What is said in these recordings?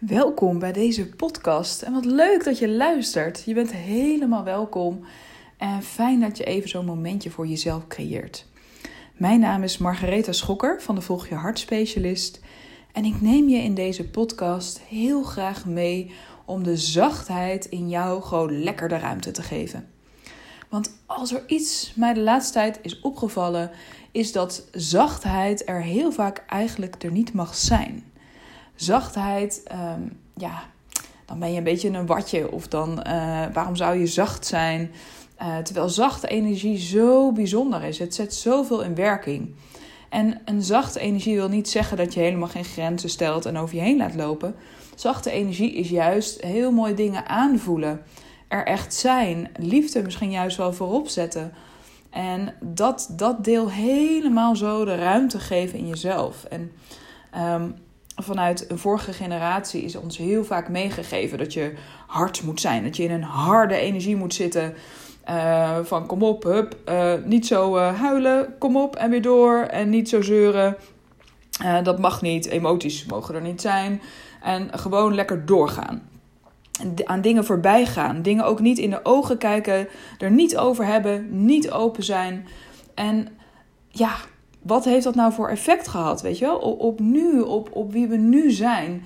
Welkom bij deze podcast en wat leuk dat je luistert. Je bent helemaal welkom en fijn dat je even zo'n momentje voor jezelf creëert. Mijn naam is Margaretha Schokker van de Volg Je Hart Specialist en ik neem je in deze podcast heel graag mee om de zachtheid in jou gewoon lekker de ruimte te geven. Want als er iets mij de laatste tijd is opgevallen, is dat zachtheid er heel vaak eigenlijk er niet mag zijn zachtheid, ehm, ja, dan ben je een beetje een watje. Of dan, uh, waarom zou je zacht zijn? Uh, terwijl zachte energie zo bijzonder is. Het zet zoveel in werking. En een zachte energie wil niet zeggen dat je helemaal geen grenzen stelt en over je heen laat lopen. Zachte energie is juist heel mooi dingen aanvoelen. Er echt zijn. Liefde misschien juist wel voorop zetten. En dat, dat deel helemaal zo de ruimte geven in jezelf. En um, vanuit een vorige generatie is ons heel vaak meegegeven dat je hard moet zijn. Dat je in een harde energie moet zitten. Uh, van kom op, hup, uh, niet zo uh, huilen, kom op en weer door. En niet zo zeuren. dat mag niet, emoties mogen er niet zijn. En gewoon lekker doorgaan. Aan dingen voorbij gaan. Dingen ook niet in de ogen kijken. Er niet over hebben. Niet open zijn. En ja, wat heeft dat nou voor effect gehad, weet je wel? Op, op nu, op, op wie we nu zijn.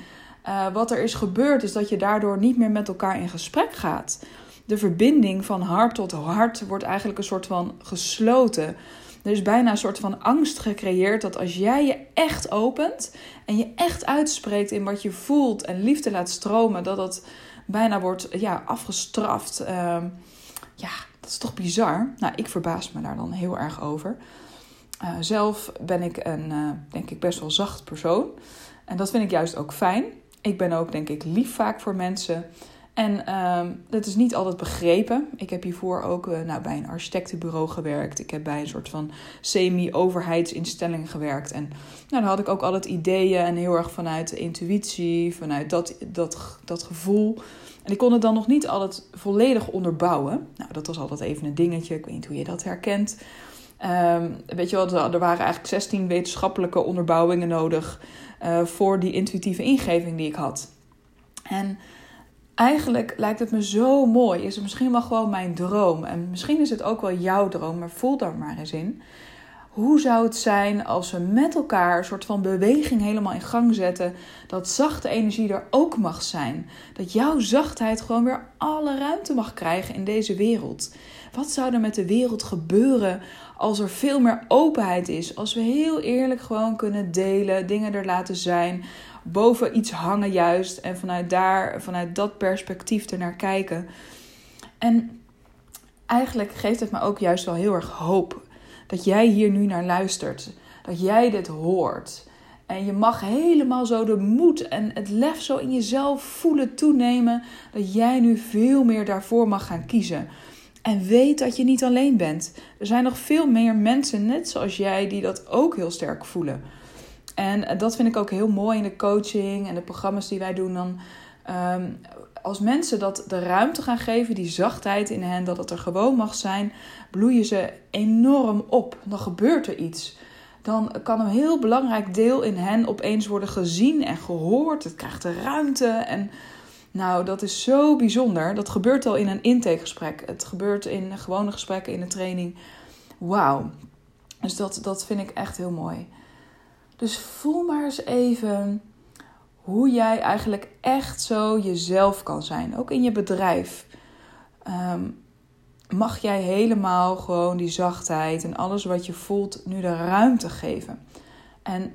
Uh, wat er is gebeurd is dat je daardoor niet meer met elkaar in gesprek gaat. De verbinding van hart tot hart wordt eigenlijk een soort van gesloten. Er is bijna een soort van angst gecreëerd dat als jij je echt opent en je echt uitspreekt in wat je voelt en liefde laat stromen, dat dat bijna wordt ja, afgestraft. Uh, ja, dat is toch bizar? Nou, ik verbaas me daar dan heel erg over. Uh, zelf ben ik een, uh, denk ik, best wel zacht persoon. En dat vind ik juist ook fijn. Ik ben ook, denk ik, lief vaak voor mensen. En uh, dat is niet altijd begrepen. Ik heb hiervoor ook uh, nou, bij een architectenbureau gewerkt. Ik heb bij een soort van semi-overheidsinstelling gewerkt. En nou, daar had ik ook altijd ideeën en heel erg vanuit de intuïtie, vanuit dat, dat, dat gevoel. En ik kon het dan nog niet altijd volledig onderbouwen. Nou, dat was altijd even een dingetje. Ik weet niet hoe je dat herkent. Um, weet je wel, er waren eigenlijk 16 wetenschappelijke onderbouwingen nodig uh, voor die intuïtieve ingeving die ik had. En eigenlijk lijkt het me zo mooi. Is het misschien wel gewoon mijn droom. En misschien is het ook wel jouw droom, maar voel daar maar eens in. Hoe zou het zijn als we met elkaar een soort van beweging helemaal in gang zetten? Dat zachte energie er ook mag zijn. Dat jouw zachtheid gewoon weer alle ruimte mag krijgen in deze wereld. Wat zou er met de wereld gebeuren als er veel meer openheid is? Als we heel eerlijk gewoon kunnen delen, dingen er laten zijn, boven iets hangen juist en vanuit daar, vanuit dat perspectief ernaar kijken. En eigenlijk geeft het me ook juist wel heel erg hoop dat jij hier nu naar luistert. Dat jij dit hoort. En je mag helemaal zo de moed en het lef zo in jezelf voelen toenemen. Dat jij nu veel meer daarvoor mag gaan kiezen. En weet dat je niet alleen bent. Er zijn nog veel meer mensen, net zoals jij, die dat ook heel sterk voelen. En dat vind ik ook heel mooi in de coaching en de programma's die wij doen. Dan, um, als mensen dat de ruimte gaan geven, die zachtheid in hen, dat het er gewoon mag zijn, bloeien ze enorm op. Dan gebeurt er iets. Dan kan een heel belangrijk deel in hen opeens worden gezien en gehoord. Het krijgt de ruimte. En nou, dat is zo bijzonder. Dat gebeurt al in een intakegesprek. Het gebeurt in gewone gesprekken in de training. Wauw. Dus dat, dat vind ik echt heel mooi. Dus voel maar eens even hoe jij eigenlijk echt zo jezelf kan zijn. Ook in je bedrijf. Um, mag jij helemaal gewoon die zachtheid en alles wat je voelt nu de ruimte geven. En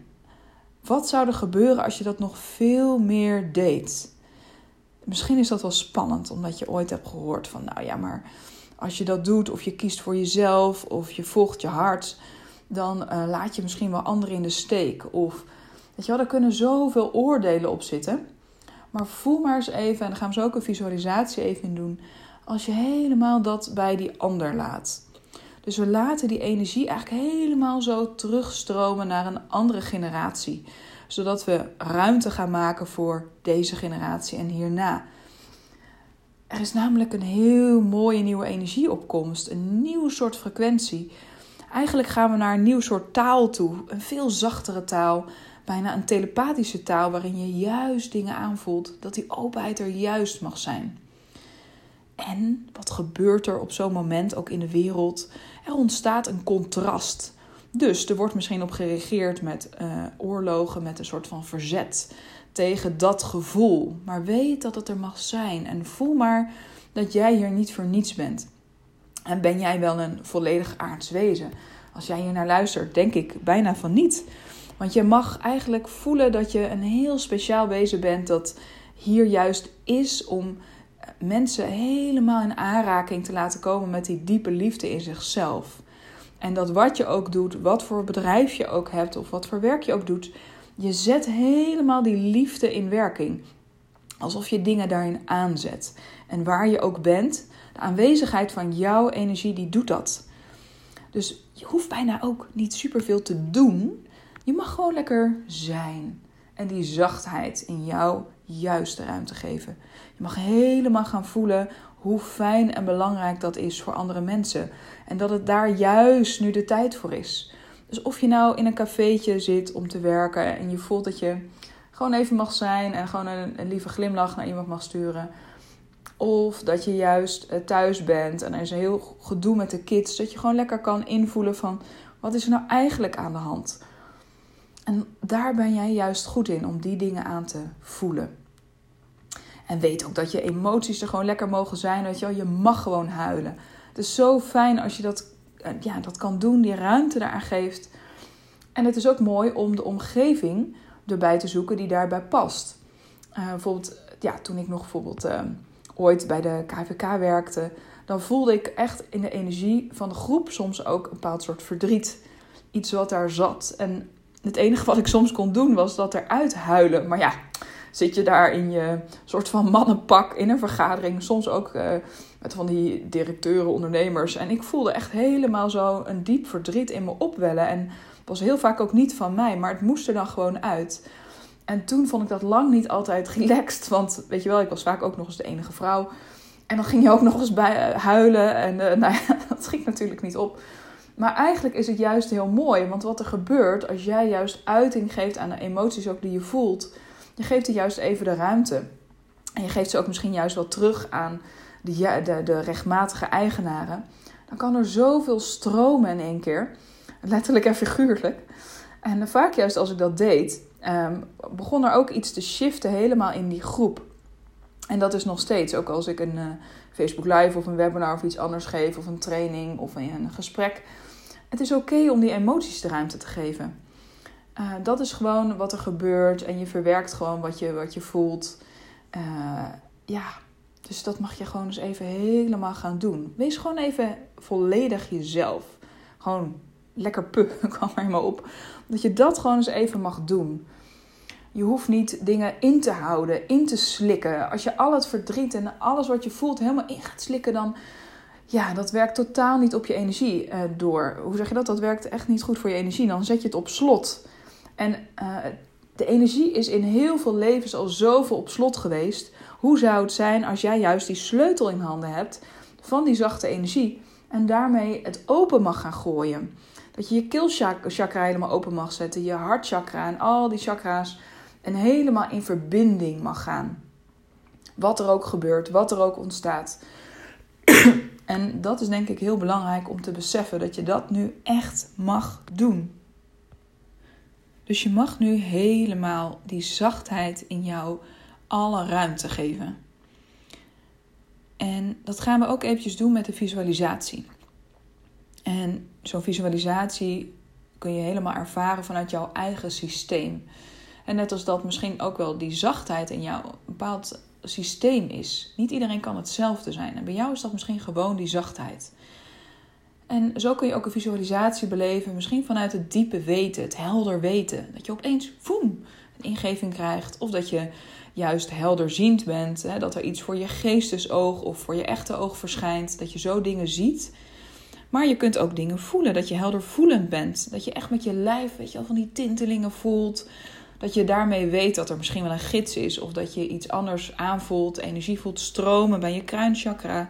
wat zou er gebeuren als je dat nog veel meer deed? Misschien is dat wel spannend, omdat je ooit hebt gehoord van, nou ja, maar als je dat doet, of je kiest voor jezelf, of je volgt je hart, dan uh, laat je misschien wel anderen in de steek. Of, weet je wel, er kunnen zoveel oordelen op zitten. Maar voel maar eens even, en dan gaan we zo ook een visualisatie even in doen als je helemaal dat bij die ander laat. Dus we laten die energie eigenlijk helemaal zo terugstromen naar een andere generatie. Zodat we ruimte gaan maken voor deze generatie en hierna. Er is namelijk een heel mooie nieuwe energieopkomst, een nieuw soort frequentie. Eigenlijk gaan we naar een nieuw soort taal toe, een veel zachtere taal, bijna een telepathische taal waarin je juist dingen aanvoelt, dat die openheid er juist mag zijn. En wat gebeurt er op zo'n moment ook in de wereld? Er ontstaat een contrast. Dus er wordt misschien op gereageerd met uh, oorlogen, met een soort van verzet tegen dat gevoel. Maar weet dat het er mag zijn en voel maar dat jij hier niet voor niets bent. En ben jij wel een volledig aards wezen? Als jij hier naar luistert, denk ik bijna van niet. Want je mag eigenlijk voelen dat je een heel speciaal wezen bent dat hier juist is om mensen helemaal in aanraking te laten komen met die diepe liefde in zichzelf. En dat wat je ook doet, wat voor bedrijf je ook hebt of wat voor werk je ook doet, je zet helemaal die liefde in werking. Alsof je dingen daarin aanzet. En waar je ook bent, de aanwezigheid van jouw energie, die doet dat. Dus je hoeft bijna ook niet superveel te doen. Je mag gewoon lekker zijn. En die zachtheid in jou juist de ruimte geven. Je mag helemaal gaan voelen hoe fijn en belangrijk dat is voor andere mensen. En dat het daar juist nu de tijd voor is. Dus of je nou in een cafeetje zit om te werken en je voelt dat je gewoon even mag zijn en gewoon een, lieve glimlach naar iemand mag sturen. Of dat je juist eh, thuis bent en er is een heel gedoe met de kids. Dat je gewoon lekker kan invoelen van wat is er nou eigenlijk aan de hand. En daar ben jij juist goed in om die dingen aan te voelen. En weet ook dat je emoties er gewoon lekker mogen zijn. Weet je, wel. je mag gewoon huilen. Het is zo fijn als je dat, eh, ja, dat kan doen, die ruimte daaraan geeft. En het is ook mooi om de omgeving erbij te zoeken die daarbij past. Uh, bijvoorbeeld, ja, toen ik nog bijvoorbeeld uh, ooit bij de KVK werkte, dan voelde ik echt in de energie van de groep soms ook een bepaald soort verdriet. Iets wat daar zat. En het enige wat ik soms kon doen was dat eruit huilen. Maar ja, zit je daar in je soort van mannenpak in een vergadering. Soms ook uh, met van die directeuren, ondernemers. En ik voelde echt helemaal zo een diep verdriet in me opwellen. En het was heel vaak ook niet van mij, maar het moest er dan gewoon uit. En toen vond ik dat lang niet altijd relaxed. Want weet je wel, ik was vaak ook nog eens de enige vrouw. En dan ging je ook nog eens bij uh, huilen. En uh, nou ja, dat ging natuurlijk niet op. Maar eigenlijk is het juist heel mooi. Want wat er gebeurt als jij juist uiting geeft aan de emoties ook die je voelt je geeft er juist even de ruimte. En je geeft ze ook misschien juist wel terug aan de, de, de rechtmatige eigenaren. Dan kan er zoveel stromen in één keer. Letterlijk en figuurlijk. En vaak juist als ik dat deed, um, begon er ook iets te shiften helemaal in die groep. En dat is nog steeds, ook als ik een uh, Facebook Live of een webinar of iets anders geef, of een training of een gesprek. Het is oké om die emoties de ruimte te geven. Uh, dat is gewoon wat er gebeurt en je verwerkt gewoon wat je, wat je voelt. Uh, ja, dus dat mag je gewoon eens even helemaal gaan doen. Wees gewoon even volledig jezelf. Gewoon lekker puh, kwam er maar op. Dat je dat gewoon eens even mag doen. Je hoeft niet dingen in te houden, in te slikken. Als je al het verdriet en alles wat je voelt helemaal in gaat slikken, dan. Ja, dat werkt totaal niet op je energie uh, door. Hoe zeg je dat? Dat werkt echt niet goed voor je energie. Dan zet je het op slot. En uh, de energie is in heel veel levens al zoveel op slot geweest. Hoe zou het zijn als jij juist die sleutel in handen hebt van die zachte energie en daarmee het open mag gaan gooien? Dat je je keelchakra helemaal open mag zetten, je hartchakra en al die chakra's en helemaal in verbinding mag gaan. Wat er ook gebeurt, wat er ook ontstaat. En dat is denk ik heel belangrijk om te beseffen dat je dat nu echt mag doen. Dus je mag nu helemaal die zachtheid in jou alle ruimte geven. En dat gaan we ook eventjes doen met de visualisatie. En zo'n visualisatie kun je helemaal ervaren vanuit jouw eigen systeem. En net als dat misschien ook wel die zachtheid in jou een bepaald systeem is. Niet iedereen kan hetzelfde zijn. En bij jou is dat misschien gewoon die zachtheid. En zo kun je ook een visualisatie beleven, misschien vanuit het diepe weten, het helder weten. Dat je opeens, voem, een ingeving krijgt. Of dat je juist helderziend bent, hè, dat er iets voor je geestesoog of voor je echte oog verschijnt. Dat je zo dingen ziet. Maar je kunt ook dingen voelen, dat je helder voelend bent. Dat je echt met je lijf, weet je al, van die tintelingen voelt. Dat je daarmee weet dat er misschien wel een gids is. Of dat je iets anders aanvoelt, energie voelt stromen bij je kruinchakra.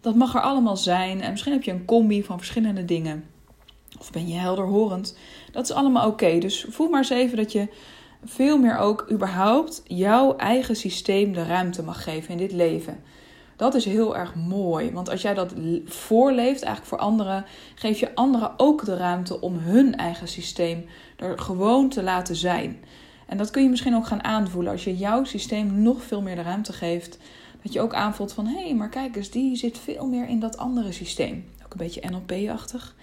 Dat mag er allemaal zijn. En misschien heb je een combi van verschillende dingen. Of ben je helderhorend? Dat is allemaal oké. Dus voel maar eens even dat je veel meer ook überhaupt jouw eigen systeem de ruimte mag geven in dit leven. Dat is heel erg mooi. Want als jij dat voorleeft, eigenlijk voor anderen, geef je anderen ook de ruimte om hun eigen systeem er gewoon te laten zijn. En dat kun je misschien ook gaan aanvoelen als je jouw systeem nog veel meer de ruimte geeft. Dat je ook aanvoelt van hé, hey, maar kijk eens, die zit veel meer in dat andere systeem. Ook een beetje NLP-achtig.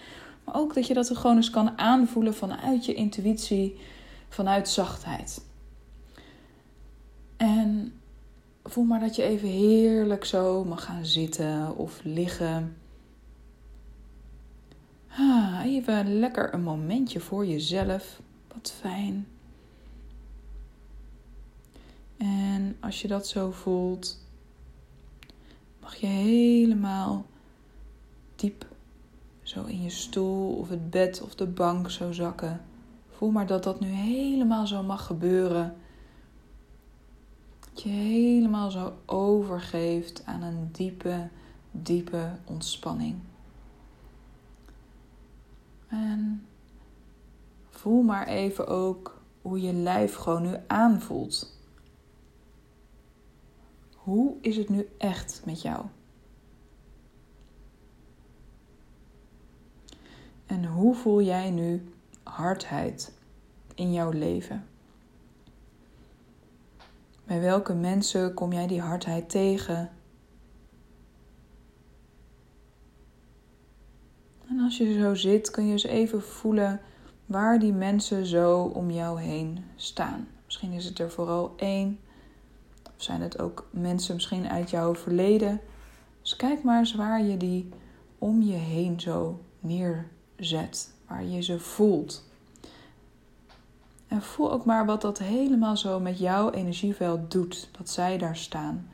Maar ook dat je dat er gewoon eens kan aanvoelen vanuit je intuïtie, vanuit zachtheid. En voel maar dat je even heerlijk zo mag gaan zitten of liggen. Ah, even lekker een momentje voor jezelf. Wat fijn. En als je dat zo voelt, mag je helemaal diep zo in je stoel of het bed of de bank zo zakken. Voel maar dat dat nu helemaal zo mag gebeuren. Dat je helemaal zo overgeeft aan een diepe, diepe ontspanning. En voel maar even ook hoe je lijf gewoon nu aanvoelt. Hoe is het nu echt met jou? En hoe voel jij nu hardheid in jouw leven? Bij welke mensen kom jij die hardheid tegen? En als je zo zit, kun je eens even voelen waar die mensen zo om jou heen staan. Misschien is het er vooral één. Of zijn het ook mensen misschien uit jouw verleden? Dus kijk maar eens waar je die om je heen zo neerzet. Waar je ze voelt. En voel ook maar wat dat helemaal zo met jouw energieveld doet. Dat zij daar staan.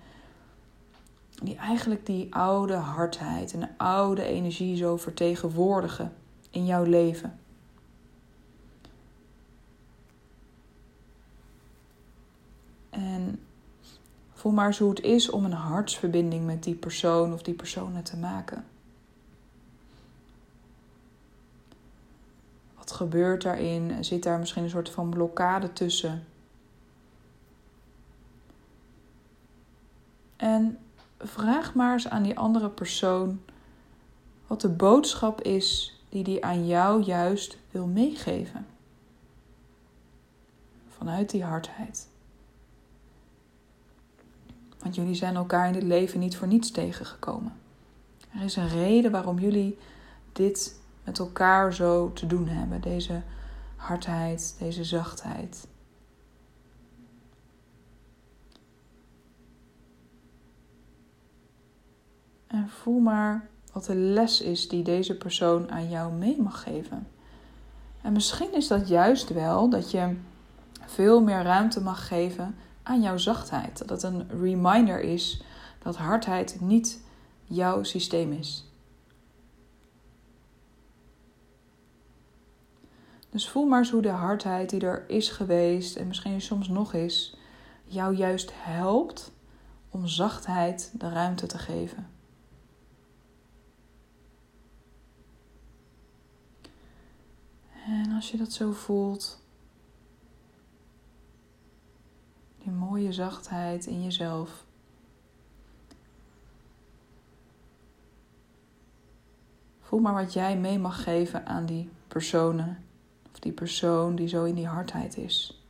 Die eigenlijk die oude hardheid en de oude energie zo vertegenwoordigen in jouw leven. En voel maar eens hoe het is om een hartsverbinding met die persoon of die personen te maken. Wat gebeurt daarin? Zit daar misschien een soort van blokkade tussen? En vraag maar eens aan die andere persoon wat de boodschap is die die aan jou juist wil meegeven. Vanuit die hardheid. Want jullie zijn elkaar in dit leven niet voor niets tegengekomen. Er is een reden waarom jullie dit met elkaar zo te doen hebben. Deze hardheid, deze zachtheid. En voel maar wat de les is die deze persoon aan jou mee mag geven. En misschien is dat juist wel dat je veel meer ruimte mag geven aan jouw zachtheid. Dat het een reminder is dat hardheid niet jouw systeem is. Dus voel maar eens hoe de hardheid die er is geweest en misschien soms nog is, jou juist helpt om zachtheid de ruimte te geven. En als je dat zo voelt, die mooie zachtheid in jezelf. Voel maar wat jij mee mag geven aan die personen of die persoon die zo in die hardheid is.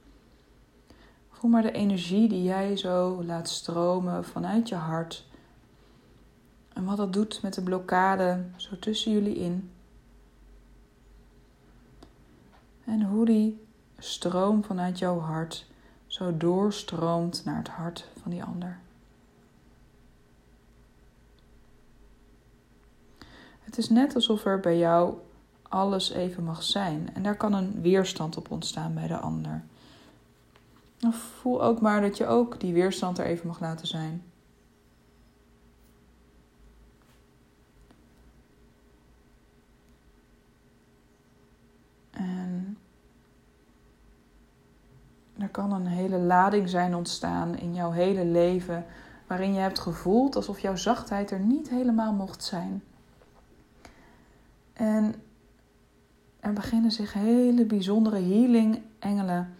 Voel maar de energie die jij zo laat stromen vanuit je hart. En wat dat doet met de blokkade zo tussen jullie in. En hoe die stroom vanuit jouw hart zo doorstroomt naar het hart van die ander. Het is net alsof er bij jou alles even mag zijn en daar kan een weerstand op ontstaan bij de ander. voel ook maar dat je ook die weerstand er even mag laten zijn. Er kan een hele lading zijn ontstaan in jouw hele leven, waarin je hebt gevoeld alsof jouw zachtheid er niet helemaal mocht zijn. En er beginnen zich hele bijzondere healing engelen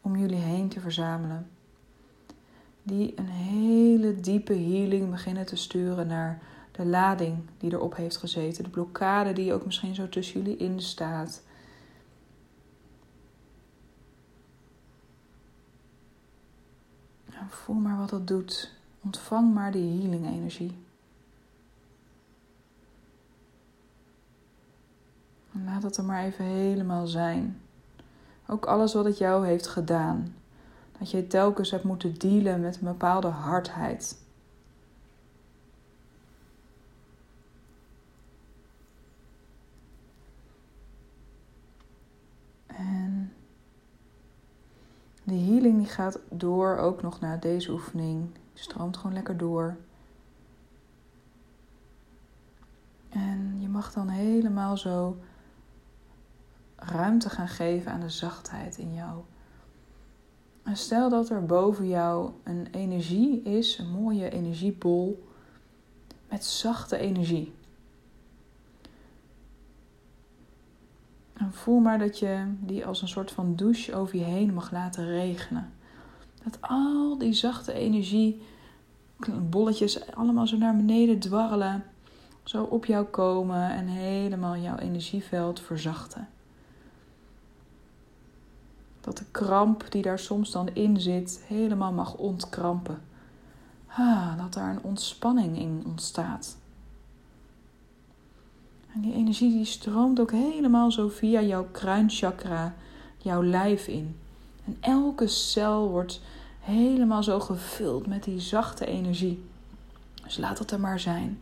om jullie heen te verzamelen. Die een hele diepe healing beginnen te sturen naar de lading die erop heeft gezeten. De blokkade die ook misschien zo tussen jullie in staat. Voel maar wat dat doet. Ontvang maar die healing energie. En laat het er maar even helemaal zijn. Ook alles wat het jou heeft gedaan. Dat je telkens hebt moeten dealen met een bepaalde hardheid. De healing die gaat door ook nog na deze oefening. Stroomt gewoon lekker door. En je mag dan helemaal zo ruimte gaan geven aan de zachtheid in jou. En stel dat er boven jou een energie is, een mooie energiebol met zachte energie. En voel maar dat je die als een soort van douche over je heen mag laten regenen. Dat al die zachte energie, bolletjes, allemaal zo naar beneden dwarrelen. Zo op jou komen en helemaal jouw energieveld verzachten. Dat de kramp die daar soms dan in zit helemaal mag ontkrampen. Dat daar een ontspanning in ontstaat. En die energie die stroomt ook helemaal zo via jouw kruinchakra, jouw lijf in. En elke cel wordt helemaal zo gevuld met die zachte energie. Dus laat het er maar zijn.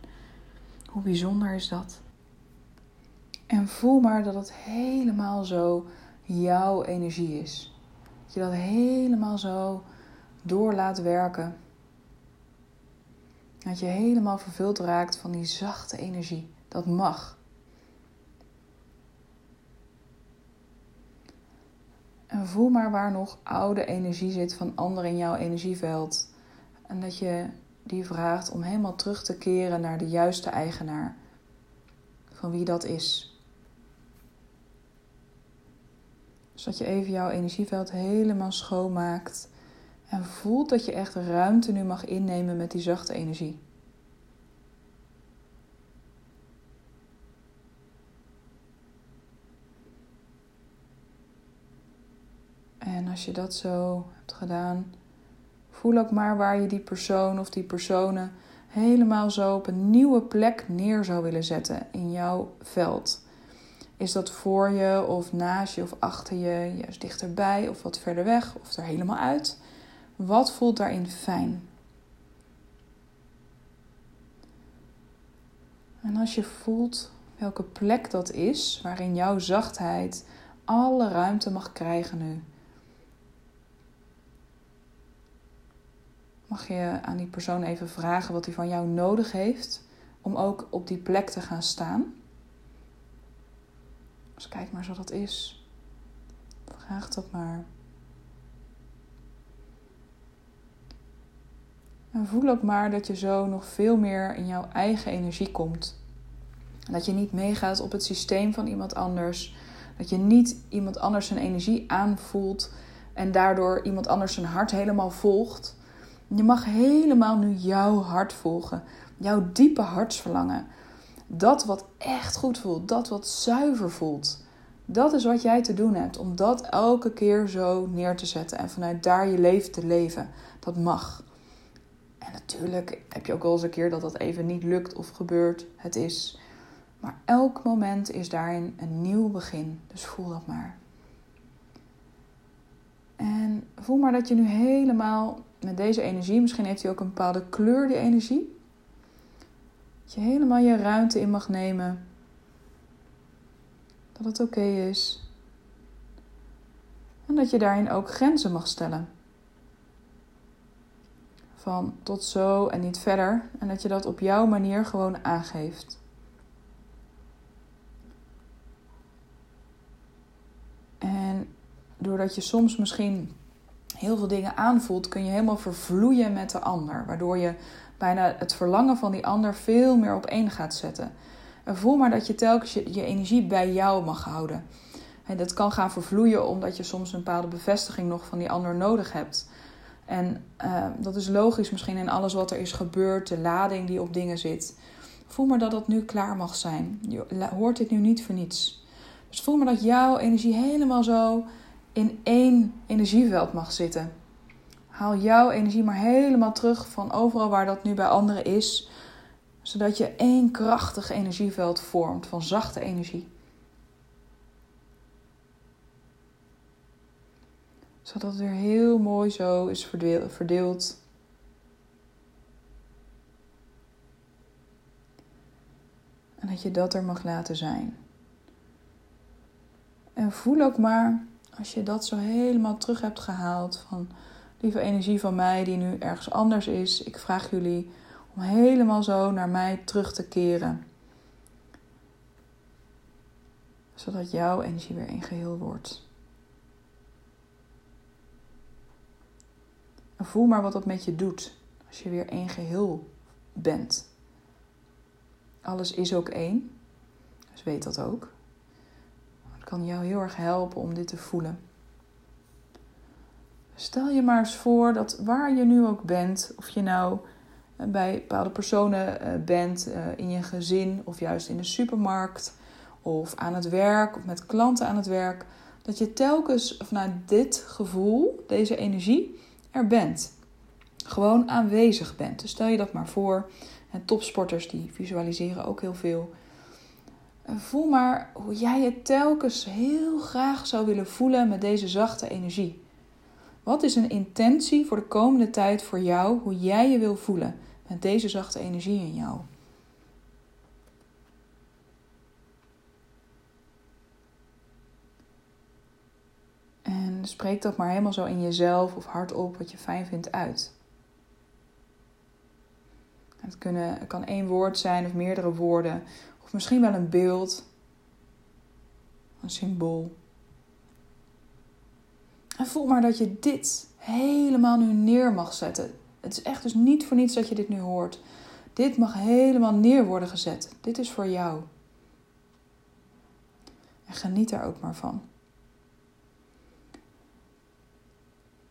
Hoe bijzonder is dat? En voel maar dat het helemaal zo jouw energie is. Dat je dat helemaal zo door laat werken. Dat je helemaal vervuld raakt van die zachte energie. Dat mag. En voel maar waar nog oude energie zit van anderen in jouw energieveld. En dat je die vraagt om helemaal terug te keren naar de juiste eigenaar. Van wie dat is. Zodat je even jouw energieveld helemaal schoonmaakt. En voelt dat je echt ruimte nu mag innemen met die zachte energie. En als je dat zo hebt gedaan, voel ook maar waar je die persoon of die personen helemaal zo op een nieuwe plek neer zou willen zetten in jouw veld. Is dat voor je of naast je of achter je, juist dichterbij of wat verder weg of er helemaal uit? Wat voelt daarin fijn? En als je voelt welke plek dat is waarin jouw zachtheid alle ruimte mag krijgen nu. Mag je aan die persoon even vragen wat hij van jou nodig heeft om ook op die plek te gaan staan? Dus kijk maar zo dat is. Vraag dat maar. En voel ook maar dat je zo nog veel meer in jouw eigen energie komt. Dat je niet meegaat op het systeem van iemand anders. Dat je niet iemand anders zijn energie aanvoelt en daardoor iemand anders zijn hart helemaal volgt. Je mag helemaal nu jouw hart volgen, jouw diepe hartsverlangen. Dat wat echt goed voelt, dat wat zuiver voelt. Dat is wat jij te doen hebt om dat elke keer zo neer te zetten en vanuit daar je leven te leven. Dat mag. En natuurlijk heb je ook wel eens een keer dat dat even niet lukt of gebeurt. Het is. Maar elk moment is daarin een nieuw begin. Dus voel dat maar. En voel maar dat je nu helemaal met deze energie, misschien heeft hij ook een bepaalde kleur, die energie. Dat je helemaal je ruimte in mag nemen. Dat het oké is. En dat je daarin ook grenzen mag stellen. Van tot zo en niet verder. En dat je dat op jouw manier gewoon aangeeft. En doordat je soms misschien heel veel dingen aanvoelt, kun je helemaal vervloeien met de ander. Waardoor je bijna het verlangen van die ander veel meer op één gaat zetten. En voel maar dat je telkens je, energie bij jou mag houden. En dat kan gaan vervloeien omdat je soms een bepaalde bevestiging nog van die ander nodig hebt. En uh, dat is logisch misschien in alles wat er is gebeurd, de lading die op dingen zit. Voel maar dat dat nu klaar mag zijn. Je hoort dit nu niet voor niets. Dus voel maar dat jouw energie helemaal zo in één energieveld mag zitten. Haal jouw energie maar helemaal terug van overal waar dat nu bij anderen is, zodat je één krachtig energieveld vormt van zachte energie. Zodat het weer heel mooi zo is verdeeld. En dat je dat er mag laten zijn. En voel ook maar, als je dat zo helemaal terug hebt gehaald, van lieve energie van mij die nu ergens anders is, ik vraag jullie om helemaal zo naar mij terug te keren. Zodat jouw energie weer een geheel wordt. Voel maar wat dat met je doet als je weer één geheel bent. Alles is ook één, dus weet dat ook. Kan jou heel erg helpen om dit te voelen. Stel je maar eens voor dat waar je nu ook bent, of je nou eh, bij bepaalde personen eh, bent, eh, in je gezin of juist in de supermarkt of aan het werk of met klanten aan het werk, dat je telkens vanuit dit gevoel, deze energie, er bent. Gewoon aanwezig bent. Dus stel je dat maar voor. En topsporters die visualiseren ook heel veel. Voel maar hoe jij je telkens heel graag zou willen voelen met deze zachte energie. Wat is een intentie voor de komende tijd voor jou, hoe jij je wil voelen met deze zachte energie in jou? En spreek dat maar helemaal zo in jezelf of hardop wat je fijn vindt uit. Het, kunnen, het kan één woord zijn of meerdere woorden, of misschien wel een beeld, een symbool. En voel maar dat je dit helemaal nu neer mag zetten. Het is echt dus niet voor niets dat je dit nu hoort. Dit mag helemaal neer worden gezet. Dit is voor jou. En geniet daar ook maar van.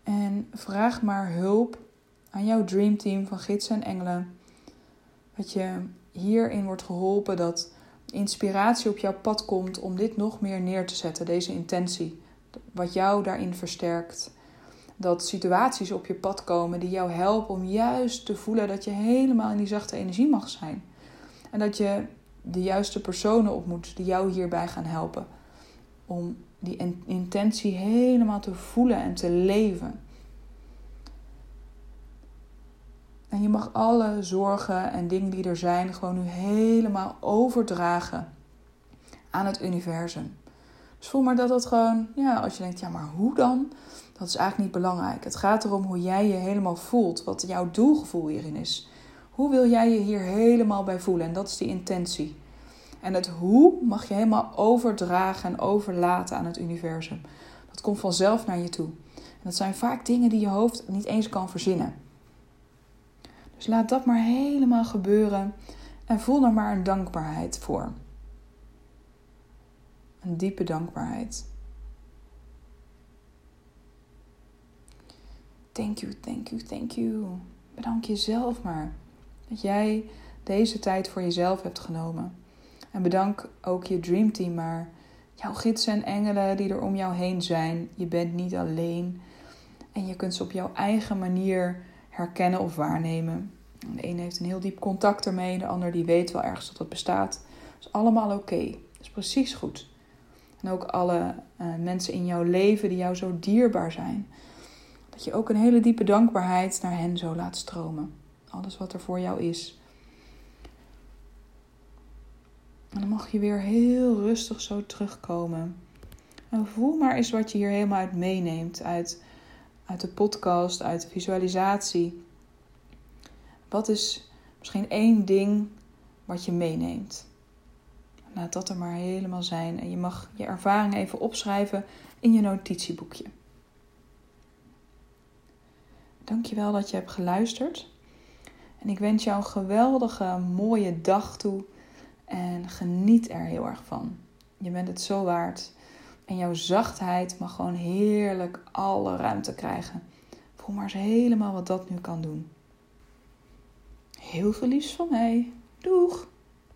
En vraag maar hulp aan jouw dreamteam van gidsen en engelen. Dat je hierin wordt geholpen dat inspiratie op jouw pad komt om dit nog meer neer te zetten, deze intentie wat jou daarin versterkt. Dat situaties op je pad komen die jou helpen om juist te voelen dat je helemaal in die zachte energie mag zijn. En dat je de juiste personen ontmoet die jou hierbij gaan helpen. Om die intentie helemaal te voelen en te leven. En je mag alle zorgen en dingen die er zijn gewoon nu helemaal overdragen aan het universum. Dus voel maar dat dat gewoon, ja, als je denkt, ja, maar hoe dan? Dat is eigenlijk niet belangrijk. Het gaat erom hoe jij je helemaal voelt, wat jouw doelgevoel hierin is. Hoe wil jij je hier helemaal bij voelen? En dat is die intentie. En het hoe mag je helemaal overdragen en overlaten aan het universum. Dat komt vanzelf naar je toe. En dat zijn vaak dingen die je hoofd niet eens kan verzinnen. Dus laat dat maar helemaal gebeuren en voel er maar een dankbaarheid voor. Een diepe dankbaarheid. Thank you, thank you, thank you. Bedank jezelf maar dat jij deze tijd voor jezelf hebt genomen. En bedank ook je dreamteam maar. Jouw gidsen en engelen die er om jou heen zijn. Je bent niet alleen. En je kunt ze op jouw eigen manier herkennen of waarnemen. De een heeft een heel diep contact ermee, de ander die weet wel ergens dat het bestaat. Dat is allemaal oké. Dat is precies goed. En ook alle uh, mensen in jouw leven die jou zo dierbaar zijn. Dat je ook een hele diepe dankbaarheid naar hen zo laat stromen. Alles wat er voor jou is. En dan mag je weer heel rustig zo terugkomen. En voel maar eens wat je hier helemaal uit meeneemt. Uit, uit de podcast, uit de visualisatie. Wat is misschien één ding wat je meeneemt? Laat dat er maar helemaal zijn. En je mag je ervaring even opschrijven in je notitieboekje. Dankjewel dat je hebt geluisterd. En ik wens jou een geweldige, mooie dag toe. En geniet er heel erg van. Je bent het zo waard. En jouw zachtheid mag gewoon heerlijk alle ruimte krijgen. Voel maar eens helemaal wat dat nu kan doen. Heel veel liefs van mij. Doeg!